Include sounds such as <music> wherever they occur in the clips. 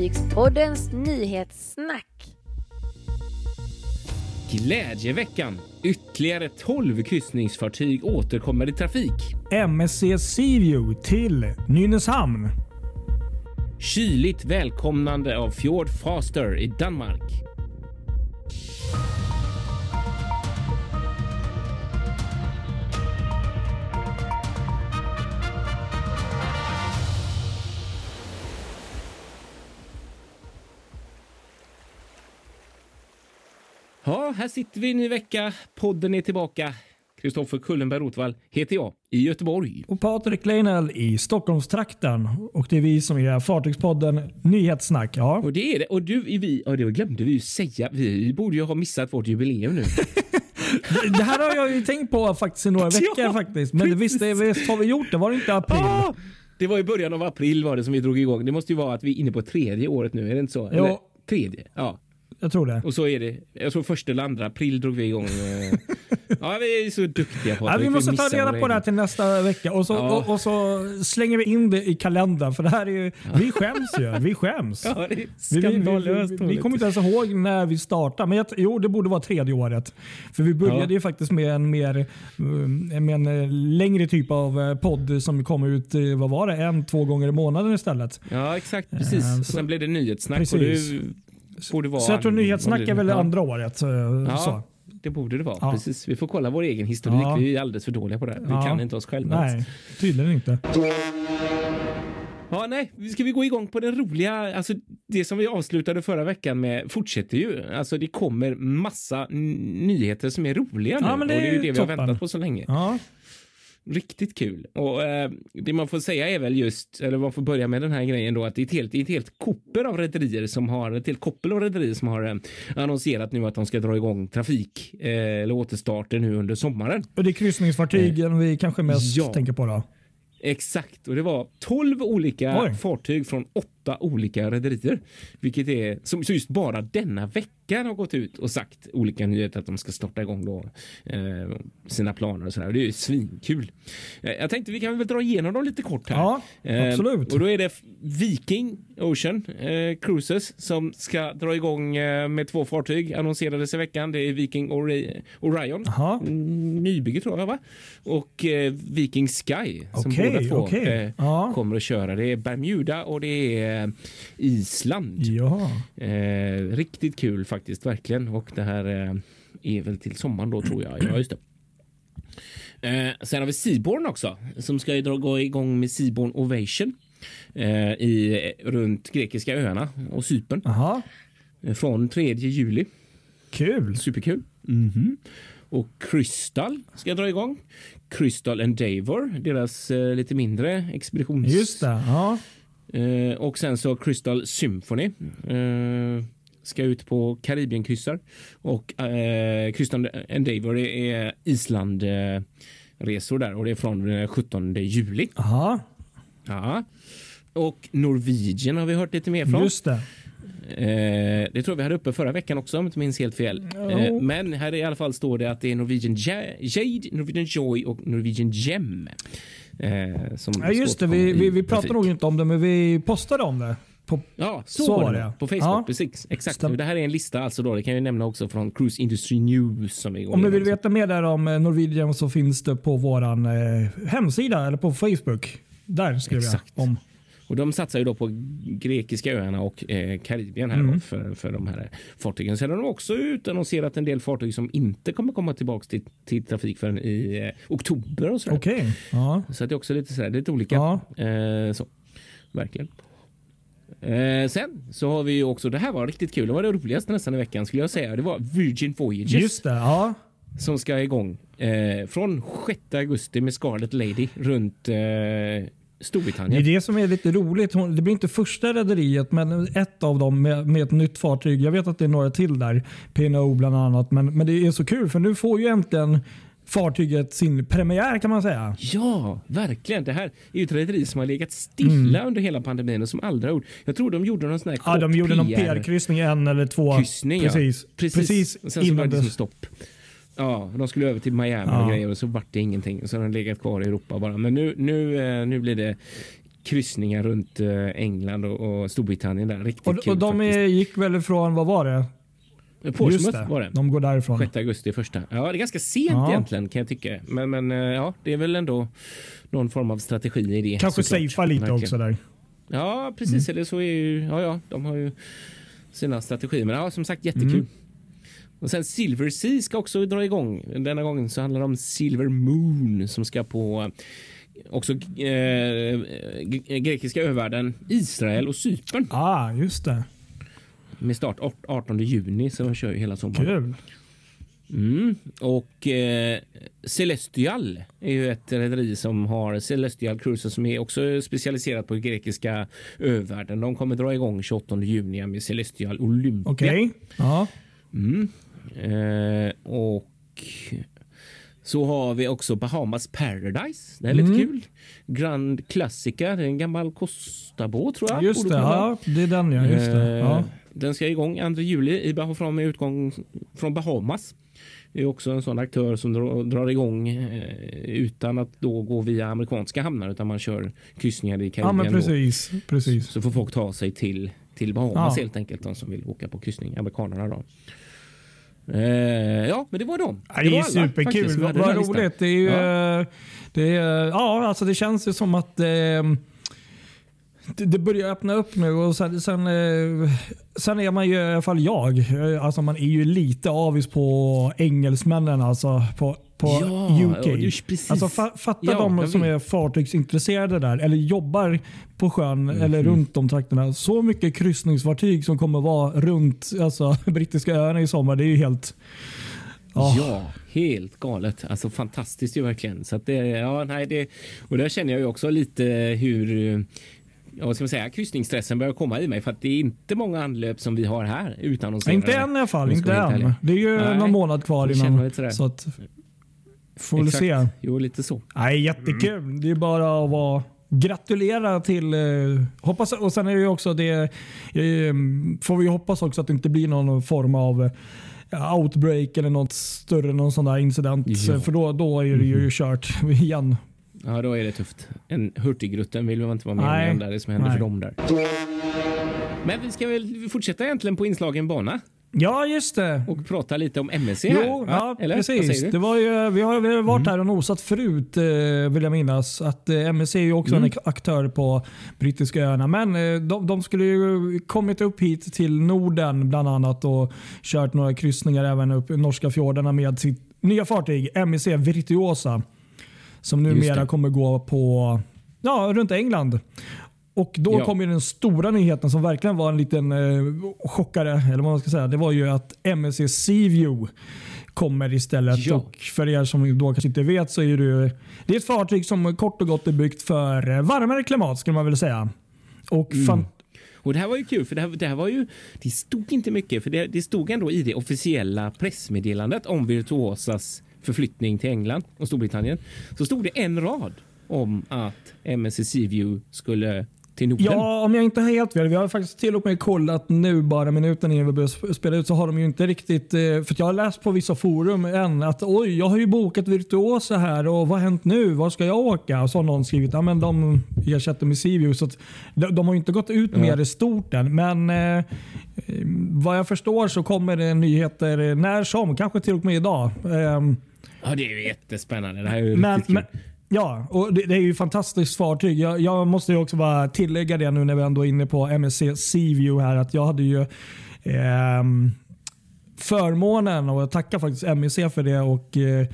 Fartygspoddens nyhetssnack. Glädjeveckan. Ytterligare 12 kryssningsfartyg återkommer i trafik. MSC Seaview till Nynäshamn. Kyligt välkomnande av Fjord Faster i Danmark. Ja, här sitter vi en ny vecka. Podden är tillbaka. Kristoffer Kullenberg Rotvall heter jag i Göteborg. Och Patrik Leinell i Stockholmstrakten. Och det är vi som är Fartygspodden Nyhetssnack. Ja. Och det är det. Och du, vi, och det glömde vi ju säga. Vi borde ju ha missat vårt jubileum nu. <laughs> Det här har jag ju tänkt på faktiskt i några <laughs> veckor Ja, faktiskt. Men visst, visst har vi gjort det? Var det inte april? Ah! Det var i början av april var det som vi drog igång. Det måste ju vara att vi är inne på tredje året nu, är det inte så? Jo. Eller, tredje, ja. Jag tror det. Och så är det. Jag tror första eller andra april drog vi igång. eh. <laughs> ja, vi är så duktiga på Ja, vi måste ta reda på det här till nästa vecka och så, Ja. och, och så slänger vi in det i kalendern. För det här är ju, vi skäms ju. Vi skäms. <laughs> Ja, det är Vi, vi, vi, skandalöst vi, vi kommer inte ens ihåg när vi startade. Men jag, jo, det borde vara tredje året. För vi började Ja. ju faktiskt med en, mer, eh, med en eh, längre typ av eh, podd som kommer ut vad var det, en, två gånger i månaden istället. Ja, exakt. Precis. Och så- sen blev det nyhetssnack. Precis. Borde vara... Så jag tror nyhetssnack är väl Ja. andra året. eh, Ja, Så. det borde det vara. Ja. Precis. Vi får kolla vår egen historik. Ja. Vi är alldeles för dåliga på det. här. Vi kan inte oss själva. Nej, tydligen inte. Ja, nej, ska vi gå igång på det roliga? Alltså, det som vi avslutade förra veckan med fortsätter ju. Alltså, det kommer massa nyheter som är roliga nu. Ja, men det och det är ju är det vi har toppen. väntat på så länge. Ja. Riktigt kul. Och eh, det man får säga är väl just, eller man får börja med den här grejen då, att det är ett helt, ett helt koppel av rederier som har, ett helt koppel av rederier som har eh, annonserat nu att de ska dra igång trafik eh, eller återstarter nu under sommaren. Och det är kryssningsfartygen vi kanske mest Ja. tänker på då. Exakt, och det var 12 olika Oj. fartyg från åtta olika rederier. Vilket är som just bara denna veckan har gått ut och sagt olika nyheter att de ska starta igång då eh, sina planer och sådär. Det är ju svinkul. Eh, jag tänkte vi kan väl dra igenom dem lite kort här. Ja, Eh, absolut. Och då är det Viking Ocean eh, Cruises som ska dra igång eh, med två fartyg annonserades i veckan. Det är Viking Ori- Orion. Jaha. Mm, Nybygge tror jag va? Och eh, Viking Sky som Okej, båda två eh, Ja. kommer att köra. Det är Bermuda och det är eh, Island. Ja. Eh, riktigt kul faktiskt, verkligen. Och det här eh, är väl till sommaren då tror jag. Ja, just det. Eh, sen har vi Seaborn också som ska ju dra, gå igång med Seaborn Ovation eh, i, runt grekiska öarna och Cypern Aha. eh, från 3 juli. Kul. Superkul. Mhm. Och Crystal ska dra igång. Crystal Endeavour, deras eh, lite mindre expeditions... Just det. Ja. Eh, och sen så Crystal Symphony eh, ska ut på Karibienkryssar. Och eh, Crystal Endeavour är, är Island eh, resor där och det är från den 17 juli. Aha. Ja. Och Norwegian har vi hört lite mer från. Just det. Eh, det tror jag vi hade uppe förra veckan också om jag inte minns helt fel. Eh, men här i alla fall står det att det är Norwegian Ja- Jade, Norwegian Joy och Norwegian Gem. Eh, som Ja, just det. Vi, vi, vi pratade nog inte om det, men vi postade om det. På, Ja, så, Så var det. På Facebook. Ja. Precis. Exakt. Stäm- Det här är en lista alltså då. Det kan jag nämna också från Cruise Industry News som är igång. om ni vill veta mer där om eh, Norwegian så finns det på vår eh, hemsida eller på Facebook. Där skrev Exakt. jag om. Och de satsar ju då på grekiska öarna och eh, Karibien här Mm. för, för de här fartygen. Sen har de också utannonserat en del fartyg som inte kommer komma tillbaka till, till trafik förrän i eh, oktober och sådär. Okej. Ja. Så att det är också lite sådär, lite olika. Ja. Eh, så. Verkligen. Eh, sen så har vi ju också, det här var riktigt kul, det var det roligaste nästan i veckan skulle jag säga. Det var Virgin Voyages Just det. Ja. som ska igång eh, från 6 augusti med Scarlet Lady runt eh, Det Storbritannien. är det som är lite roligt. Hon- Det blir inte första rederiet, men ett av dem med, med ett nytt fartyg. Jag vet att det är några till där. P&O bland annat. Men, men det är så kul för nu får ju äntligen fartyget sin premiär kan man säga. Ja, verkligen. Det här är ju ett rederi som har legat stilla under hela pandemin och som aldrig har gjort. Jag tror de gjorde någon sån här Mm. Ja, de gjorde någon PR PR-kryssning en eller två. kryssning. Precis. Ja. Precis. Precis Och sen så var det det. som stopp. Ja, de skulle över till Miami Ja. och grejer och så vart det ingenting. Och så har de legat kvar i Europa bara. Men nu, nu, eh, nu blir det kryssningar runt eh, England och, och Storbritannien. Där. Riktigt Och, kul och de faktiskt. gick väl ifrån, vad var det? Portsmouth var det. de går därifrån. 6 augusti första. Ja, det är ganska sent Ja. egentligen kan jag tycka. Men, men eh, ja, det är väl ändå någon form av strategi i det. Kanske safea lite Verkligen. också där. Ja, precis. Mm. Eller så är ju, ja, ja, de har ju sina strategier. Men ja, som sagt jättekul. Mm. Och sen Silver Sea ska också dra igång. Denna gången så handlar det om Silver Moon som ska på eh, också eh, grekiska övärlden Israel och Cypern Ah, just det. Med start 18 juni så de kör ju hela sommaren. Kul. Mm. Och eh, Celestial är ju ett rederi som har Celestial Cruises som är också specialiserat på grekiska övärlden. De kommer dra igång 28 juni med Celestial Olympia. Okej. Ja. Mm. Eh, och så har vi också Bahamas Paradise. Det är lite Mm. kul. Grand Classica, det är en gammal Costa-båt tror jag. Just det. Ja, det är den ja. Just det. Eh, Ja. Den ska igång 2 juli i från med utgång från Bahamas. Det är också en sån aktör som drar, igång eh, utan att då gå via amerikanska hamnar utan man kör kryssningar i ja, Karibien. men då. precis. precis. Så får folk ta sig till, till Bahamas Ja. helt enkelt, de som vill åka på kryssning, amerikanerna då. Eh, ja, men det var de. Ja, det är var alla, faktiskt, superkul. Vad roligt. Det är ju, Ja. eh, det, är, ja, alltså det känns ju som att eh, det, börjar öppna upp nu och sen, sen, eh, sen är man ju, i alla fall jag, eh, alltså man är ju lite avis på engelsmännen alltså på, på Ja, UK. ja. Alltså fa, fatta Ja, de som är fartygsintresserade där eller jobbar på sjön Mhm. eller runt de trakterna. Så mycket kryssningsfartyg som kommer vara runt alltså, <laughs> brittiska öarna i sommar. Det är ju helt... Ja. Ja, helt galet. Alltså fantastiskt ju verkligen. Så att det, ja, nej, det, och där känner jag ju också lite hur ja, vad ska man säga, kryssningsstressen börjar komma i mig för att det är inte många anlöp som vi har här utan Inte än i alla fall. Vi Inte än. Det är ju Nej. någon månad kvar innan. Så att, får vi Exakt. se. Jo, lite så. Nej, jättekul. Det är bara att vara Gratulera till... Eh, hoppas, och sen är det ju också det... Eh, får vi hoppas också att det inte blir någon form av eh, outbreak eller något större någon sån där incident. Ja. För då, då är det ju kört igen. Ja, då är det tufft. En Hurtigruten vill man inte vara med om Nej. där, det som händer Nej. för dem där. Men vi ska väl fortsätta egentligen på inslagen bana Ja, just det. och prata lite om MSC här? Jo, ja, Eller? Precis. Det var ju, vi har vi har varit här och nosat förut eh, vill jag minnas. Att eh, MSC är ju också Mm. en aktör på brittiska öarna. Men eh, de, de skulle ju kommit upp hit till Norden bland annat och kört några kryssningar även upp i norska fjordarna med sitt nya fartyg MSC Virtuosa. Som numera kommer gå på ja, runt England. Och då Ja. kom ju den stora nyheten som verkligen var en liten eh, chockare. Eller vad man ska säga. Det var ju att MSC Seaview kommer istället. Ja. Och för er som då kanske inte vet så är det, det är ett fartyg som kort och gott är byggt för varmare klimat skulle man väl säga. Och Mm. Och det här var ju kul för det här, det här var ju, det stod inte mycket för det, det stod ändå i det officiella pressmeddelandet om Virtuosas förflyttning till England och Storbritannien. Så stod det en rad om att MSC Seaview skulle till Norden. Ja, om jag inte har helt fel. Vi har faktiskt till och med kollat nu bara minuten innan vi börjar sp- spela ut så har de ju inte riktigt... eh, För jag har läst på vissa forum än att oj, jag har ju bokat Virtuosa här och vad har hänt nu? Var ska jag åka? Och så har någon skrivit att de ersätter med Seaview. Så de, de har ju inte gått ut med det stort än. Men eh, eh, vad jag förstår så kommer det nyheter när som. Kanske till och med idag. Ehm, Ja, det är ju jättespännande. Det här är ju men, men, ja, och det, det är ju fantastiskt fartyg. Jag, jag måste ju också bara tillägga det nu när vi ändå är inne på MSC Seaview här. Att jag hade ju ehm, förmånen, och jag tackar faktiskt MSC för det och eh,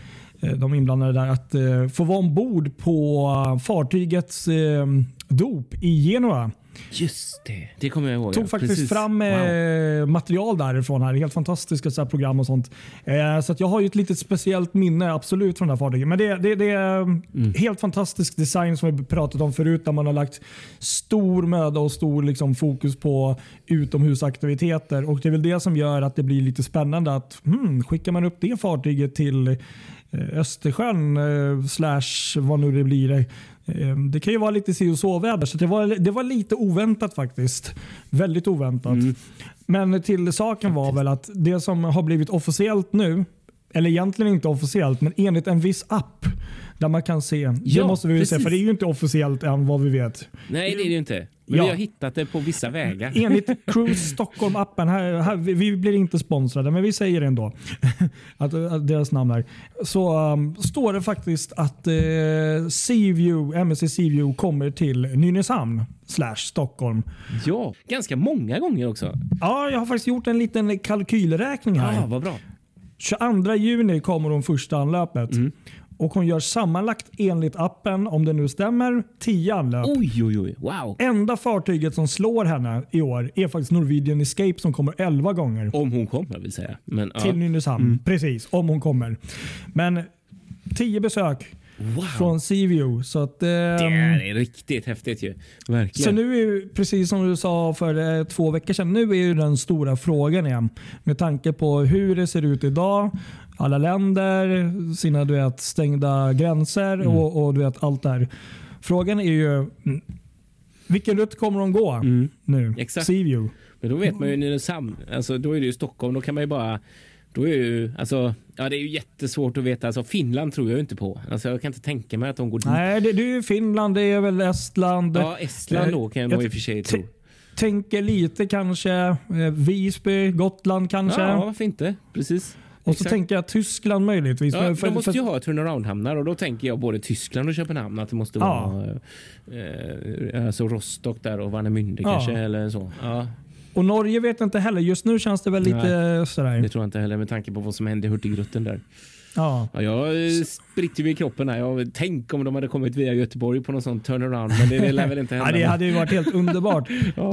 de inblandade där, att eh, få vara ombord på fartygets eh, dop i Genua. Just det, det kommer jag ihåg. Tog faktiskt Precis. fram Wow. eh, material därifrån. här. Helt fantastiska så här, program och sånt. Eh, så att jag har ju ett litet speciellt minne absolut från det här fartyget. Men det, det, det är Mm. helt fantastisk design som vi pratat om förut. Där man har lagt stor möda och stor liksom, fokus på utomhusaktiviteter. Och Det är väl det som gör att det blir lite spännande. att hmm, Skickar man upp det fartyget till eh, Östersjön slash vad nu det blir. Eh, Det kan ju vara lite si och så väder så det var, det var lite oväntat faktiskt. Väldigt oväntat. Mm. Men till saken var väl att det som har blivit officiellt nu, eller egentligen inte officiellt, men enligt en viss app där man kan se. Ja, det måste vi precis. för det är ju inte officiellt än vad vi vet. Nej, det är det ju inte. Men Ja. vi har hittat det på vissa vägar. Enligt Cruise Stockholm-appen, här, här, vi, blir inte sponsrade men vi säger det ändå, <laughs> att, att deras namn är. Så um, står det faktiskt att uh, Seaview, MSC Seaview kommer till Nynäshamn slash Stockholm. Ja, ganska många gånger också. Ja, jag har faktiskt gjort en liten kalkylräkning här. Ja, vad bra. 22 juni kommer hon första anlöpet. Mm. Och hon gör sammanlagt enligt appen, om det nu stämmer, 10 anlöp. Oj, oj, oj. Wow. Enda fartyget som slår henne i år är faktiskt Norwegian Escape som kommer 11 gånger Om hon kommer vill säga. Men, ja. till Nynäshamn. Mm. Precis, om hon kommer. Men 10 besök Wow. från Seaview. Så att, ehm, Det är riktigt häftigt ju. Verkligen. Så nu är ju, precis som du sa för eh, två veckor sedan, nu är ju den stora frågan igen. Med tanke på hur det ser ut idag. Alla länder, sina du vet, stängda gränser Mm. och, och du vet, allt det här. Frågan är ju mm, vilken rutt kommer de gå nu? Mm. Exakt. Seaview. Men då vet man ju Nynäshamn, alltså då är det ju Stockholm, då kan man ju bara då är ju, alltså, ja det är ju jättesvårt att veta. Alltså Finland tror jag inte på. Alltså jag kan inte tänka mig att de går dit. Nej, det, det är ju Finland, det är väl Estland. Ja, Estland då kan jag nog i och för sig tro. Tänker lite kanske eh, Visby, Gotland kanske. Ja, varför inte? Precis. Och så Exakt. tänker jag Tyskland möjligtvis. Ja, Men de måste ju ha turnaround-hamnar och då tänker jag både Tyskland och Köpenhamn att det måste Ja. vara eh, alltså Rostock där och Warnemünde Ja. kanske eller så. Ja, Och Norge vet jag inte heller. Just nu känns det väl lite sådär. det tror jag inte heller med tanke på vad som hände i Hurtigruten där. Ja. Ja, jag spritter ju i kroppen här. Jag, tänk om de hade kommit via Göteborg på någon sån turnaround, men det, det lär väl inte <laughs> Ja, hända. det hade ju varit helt underbart. <laughs> då,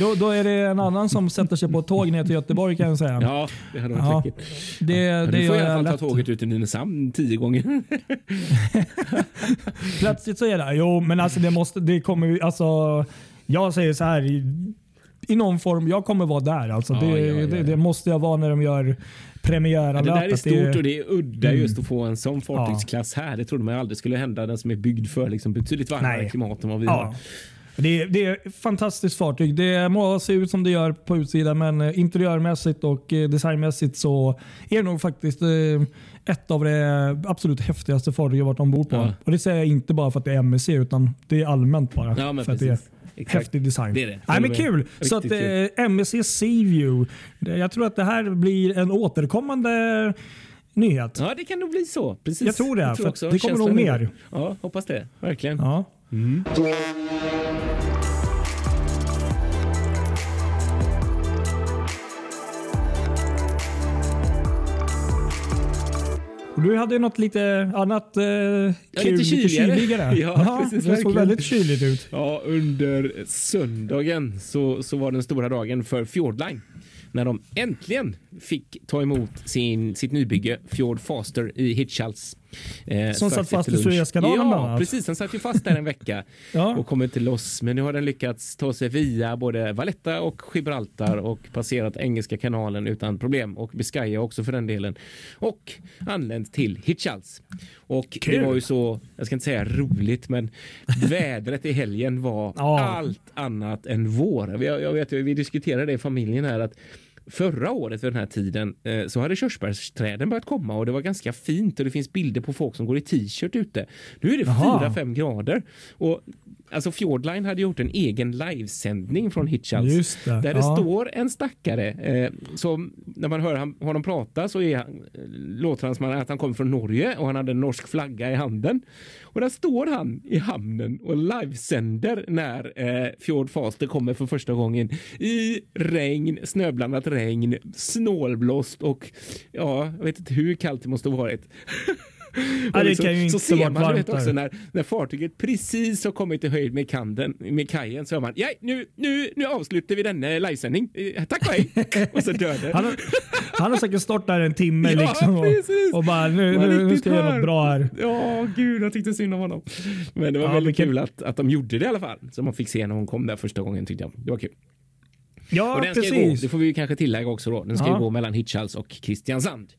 då, då är det en annan som sätter sig på ett tåg ner till Göteborg kan jag säga. Ja, det hade varit Ja, läckert. Det, Ja, det du får i alla fall ta lätt. tåget ut till Nynäshamn tio gånger. <laughs> Plötsligt så är det, jo men alltså det måste, det kommer alltså jag säger så här i, någon form, jag kommer vara där alltså. Ja, det, ja, ja, det, ja. det måste jag vara när de gör Ja, premiäranlöpet. det där är stort och det är udda Mm. just att få en sån fartygsklass här. Det trodde man aldrig skulle hända. Den som är byggd för liksom betydligt varmare Nej. klimat än vad vi har. Det är, det är ett fantastiskt fartyg. Det må se ut som det gör på utsidan men eh, interiörmässigt och eh, designmässigt så är det nog faktiskt eh, ett av de absolut häftigaste fartyg jag varit ombord på. Ja. Och Det säger jag inte bara för att det är MSC utan det är allmänt bara. Ja, för att precis. det är Exakt. häftig design. Det är det. Nej, men kul! riktigt Så att, kul. eh, MSC Seaview. Jag tror att det här blir en återkommande nyhet. Ja, det kan nog bli så. Precis. Jag tror det, för också. det kommer nog mer. Ja, hoppas det. Verkligen. Ja. Och Du hade ju något lite annat eh, kul, lite lite kyligare. kyligare. <laughs> Ja, precis, det såg verkligen. väldigt kyligt ut. Ja, under söndagen så, så var den stora dagen för Fjordline. När de äntligen fick ta emot sin, sitt nybygge Fjord Faster i Hitchhals. Eh, Som satt fast i. Suezkanalen Ja, annat. precis. Den satt ju fast där en vecka <laughs> Ja. och kom inte loss. Men nu har den lyckats ta sig via både Valletta och Gibraltar och passerat Engelska kanalen utan problem och Biscaya också för den delen. Och anlänt till Hitchhals. Och det Kul. var ju så, jag ska inte säga roligt, men vädret i helgen var <laughs> Ja. allt annat än vår. Jag, jag vet, vi diskuterade det i familjen här att Förra året vid den här tiden eh, så hade körsbärsträden börjat komma och det var ganska fint och det finns bilder på folk som går i t-shirt ute. Nu är det Jaha. 4-5 grader och alltså Fjordline hade gjort en egen livesändning från Hitchhals där det ja. står en stackare eh, som när man hör honom prata så är han, låter han som att han kommer från Norge och han hade en norsk flagga i handen. Och där står han i hamnen och livesänder när eh, Fjord Faster kommer för första gången i regn, snöblandat regn, snålblåst och ja, jag vet inte hur kallt det måste ha varit. <laughs> Ja, det kan ju så inte ser varit man varmt vet, också när, när fartyget precis har kommit i höjd med, kanden, med kajen så hör man ja, nu, nu, nu avslutar vi denna livesändning. Eh, Tack och hej! och så dör det. <laughs> Han har, han har säkert stått där en timme <laughs> Ja, liksom och, precis. och bara nu, nu, nu ska jag göra något bra här. Ja, gud, jag tyckte synd om honom. Men det var Ja, väldigt vilken- kul att, att de gjorde det i alla fall. Så man fick se när hon kom där första gången tyckte jag. Det var kul. Ja, och den ska ju gå, precis. det får vi ju kanske tillägga också då. Den ska Ja. ju gå mellan Hitchhals och Kristiansand.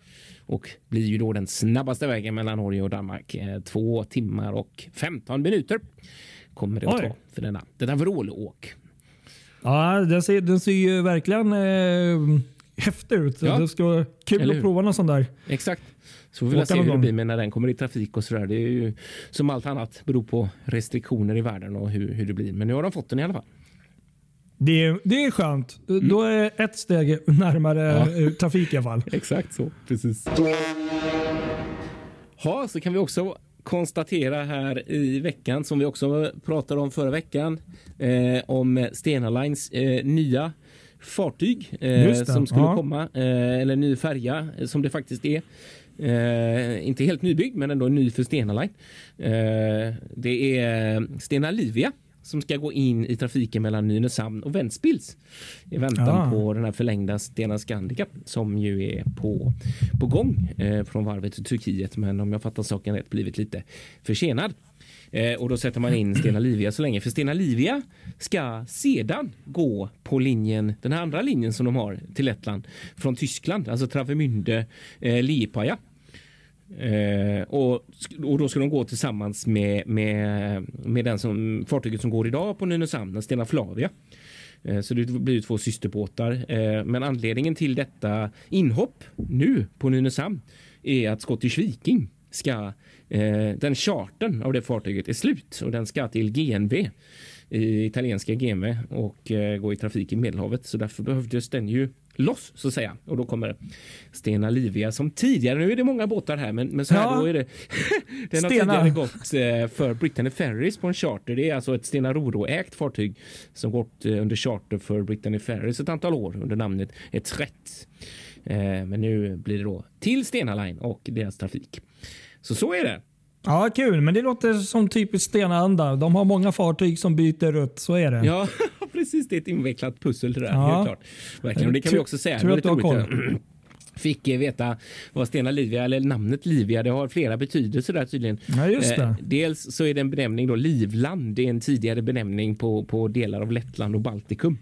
Och blir ju då den snabbaste vägen mellan Norge och Danmark. Eh, två timmar och 15 minuter kommer det att ta för denna. Denna vrålåk. Ja, den ser, den ser ju verkligen eh, häftig ut. Ja. Det ska vara kul Eller att hur? prova någon sån där. Exakt. Så får vi se hur det blir med när den kommer i trafik och sådär. Det är ju som allt annat beror på restriktioner i världen och hur, hur det blir. Men nu har de fått den i alla fall. Det är, det är skönt. Då är ett steg närmare Mm. Ja. eh, trafik i alla fall. <laughs> Exakt så, precis. Ja, så kan vi också konstatera här i veckan som vi också pratade om förra veckan eh, om Stena Lines eh, nya fartyg eh, som skulle ja. komma eh, eller ny färja eh, som det faktiskt är. Eh, inte helt nybyggd men ändå ny för Stena Line. Eh, det är Stena Livia som ska gå in i trafiken mellan Nynäshamn och Ventspils i väntan Ah. på den här förlängda Stena Scandica som ju är på, på gång eh, från varvet till Turkiet men om jag fattar saken rätt blivit lite försenad. Eh, och då sätter man in Stena Livia så länge. För Stena Livia ska sedan gå på linjen, den här andra linjen som de har till Lettland från Tyskland, alltså Travemünde, eh, Liepaja. Eh, och, och då ska de gå tillsammans med, med, med den som, fartyget som går idag på Nynäshamn, Stena Flavia. Eh, Så det blir ju två systerbåtar. Eh, Men anledningen till detta inhopp nu på Nynäshamn är att Scottish Viking ska, eh, den chartern av det fartyget är slut och den ska till GNV i italienska GNV och eh, gå i trafik i Medelhavet. Så därför behövdes den ju loss så att säga. Och då kommer Stena Livia som tidigare. Nu är det många båtar här, men, men så här Ja. då är det. <laughs> den har Stena. tidigare gått eh, för Brittany Ferries på en charter. Det är alltså ett Stena Roro ägt fartyg som gått eh, under charter för Brittany Ferries ett antal år under namnet Etret. Eh, men nu blir det då till Stena Line och deras trafik. Så så är det. Ja, kul. Men det låter som typiskt Stena-anda. De har många fartyg som byter rutt. Så är det. Ja, <laughs> precis. Det är ett invecklat pussel det där. Ja. Helt klart. Verkligen. Och det kan vi också säga. Tur att du har roligt. Fick eh, veta vad Stena Livia, eller namnet Livia, det har flera betydelser där tydligen. Ja, just det. Eh, dels så är det en benämning då Livland. Det är en tidigare benämning på, på delar av Lettland och Baltikum.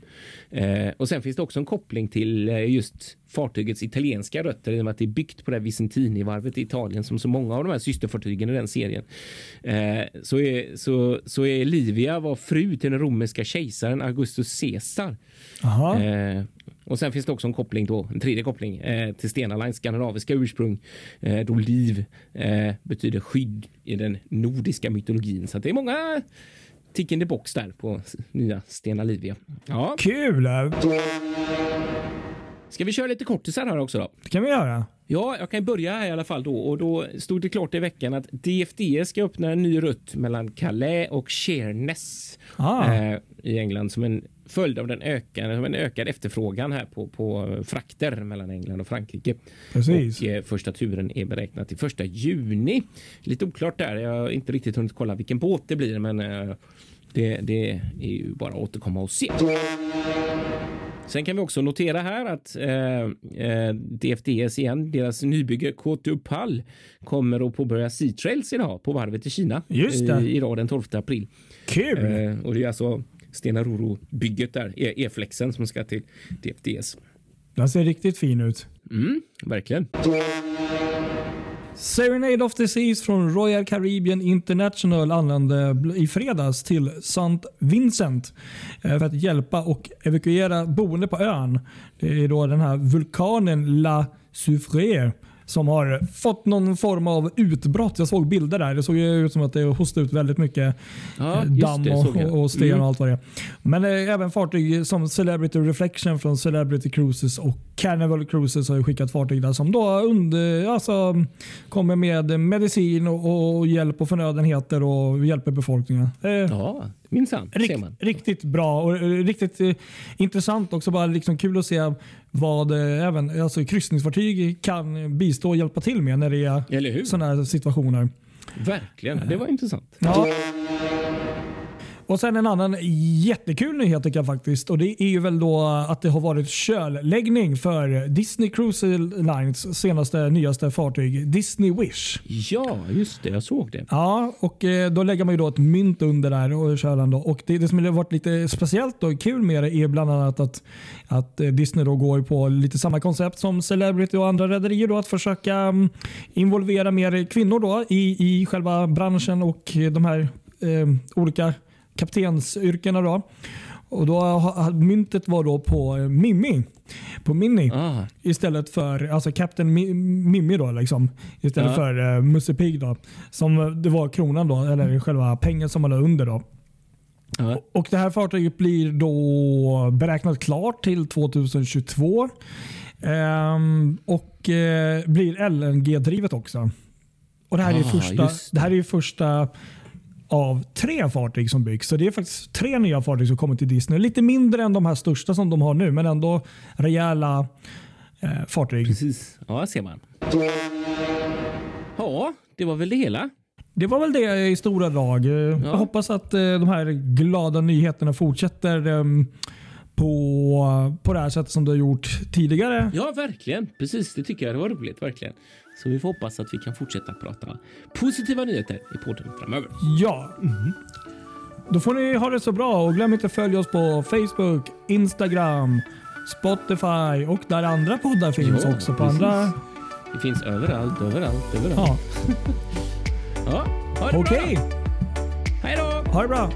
Eh, och sen finns det också en koppling till just fartygets italienska rötter i och med att det är byggt på det här Vicentini-varvet i Italien som så många av de här systerfartygen i den serien. Så, är, så, så är Livia var fru till den romerska kejsaren Augustus Caesar. Aha. Eh, och sen finns det också en koppling då, en tredje koppling eh, till Stena Lines skandinaviska ursprung. Eh, då liv eh, betyder skydd i den nordiska mytologin. Så det är många tick in the box där på nya Stena Livia. Ja, Kul! ska vi köra lite kortisar här också då? Det kan vi göra. Ja, jag kan börja här i alla fall då och då stod det klart i veckan att DFDS ska öppna en ny rutt mellan Calais och Sheerness Ah. eh, i England som en följd av den ökade, en ökad efterfrågan här på, på frakter mellan England och Frankrike. Precis. Och eh, första turen är beräknad till första juni. Lite oklart där. Jag har inte riktigt hunnit kolla vilken båt det blir, men eh, det, det är ju bara att återkomma och se. Sen kan vi också notera här att eh, eh, DFDS igen, deras nybygge K2 Pall kommer att påbörja Sea Trails idag på varvet i Kina. Just det. I, idag den 12 april. Kul! Eh, och det är alltså Stena Roro-bygget där, E- E-flexen som ska till DFDS. Den ser riktigt fin ut. Mm, verkligen. Serenade of the Seas från Royal Caribbean International anlände i fredags till St. Vincent eh, för att hjälpa och evakuera boende på ön. Det är då den här vulkanen La Soufrière som har fått någon form av utbrott. Jag såg bilder där. Det såg ju ut som att det hostade ut väldigt mycket Ja, eh, damm det, och, och sten Mm. och allt vad det är. Men eh, även fartyg som Celebrity Reflection från Celebrity Cruises och Carnival Cruises har skickat fartyg där som då under, alltså, kommer med medicin och, och hjälp och förnödenheter och hjälper befolkningen. Eh, Ja, minsann. Rikt, riktigt bra och eh, riktigt eh, intressant också. Bara liksom kul att se vad eh, även alltså, kryssningsfartyg kan bistå och hjälpa till med när det är sådana här situationer. Verkligen. Det var intressant. Ja. Och sen en annan jättekul nyhet tycker jag faktiskt. Och Det är ju väl då att det har varit kölläggning för Disney Cruise Lines senaste nyaste fartyg Disney Wish. Ja, just det. Jag såg det. Ja, och eh, då lägger man ju då ett mynt under där och kölen då. Och det, det som har varit lite speciellt och kul med det är bland annat att, att eh, Disney då går på lite samma koncept som Celebrity och andra rederier då att försöka mm, involvera mer kvinnor då i, i själva branschen och de här eh, olika kaptensyrkena. Då. Och då, myntet var då på Mimmi. På Minnie. Ah, Istället för alltså Captain Mi- Mimmi då liksom. Istället Ja. för uh, Musse Pigg då. Som eh, det var kronan då, eller själva pengen som man la under då. ja. Och det här fartyget blir då beräknat klart till 2022. Ehm, och eh, blir LNG-drivet också. Och det här, är Ah, första, det. det här är första av tre fartyg som byggs. Så det är faktiskt tre nya fartyg som kommer till Disney. Lite mindre än de här största som de har nu, men ändå rejäla eh, fartyg. Precis. Ja, ser man. Ja, det var väl det hela. Det var väl det i stora drag. Eh, Jag hoppas att eh, de här glada nyheterna fortsätter eh, på, på det här sättet som det har gjort tidigare. Ja, verkligen. Precis, det tycker jag. Det var roligt, verkligen. Så vi får hoppas att vi kan fortsätta prata positiva nyheter i podden framöver. Ja. Då får ni ha det så bra och glöm inte att följa oss på Facebook, Instagram, Spotify och där andra poddar finns Ja, också. På precis. andra... Det finns överallt, överallt, överallt. Ja. <laughs> Ja, ha det Okej, bra. Hej då! ha det bra.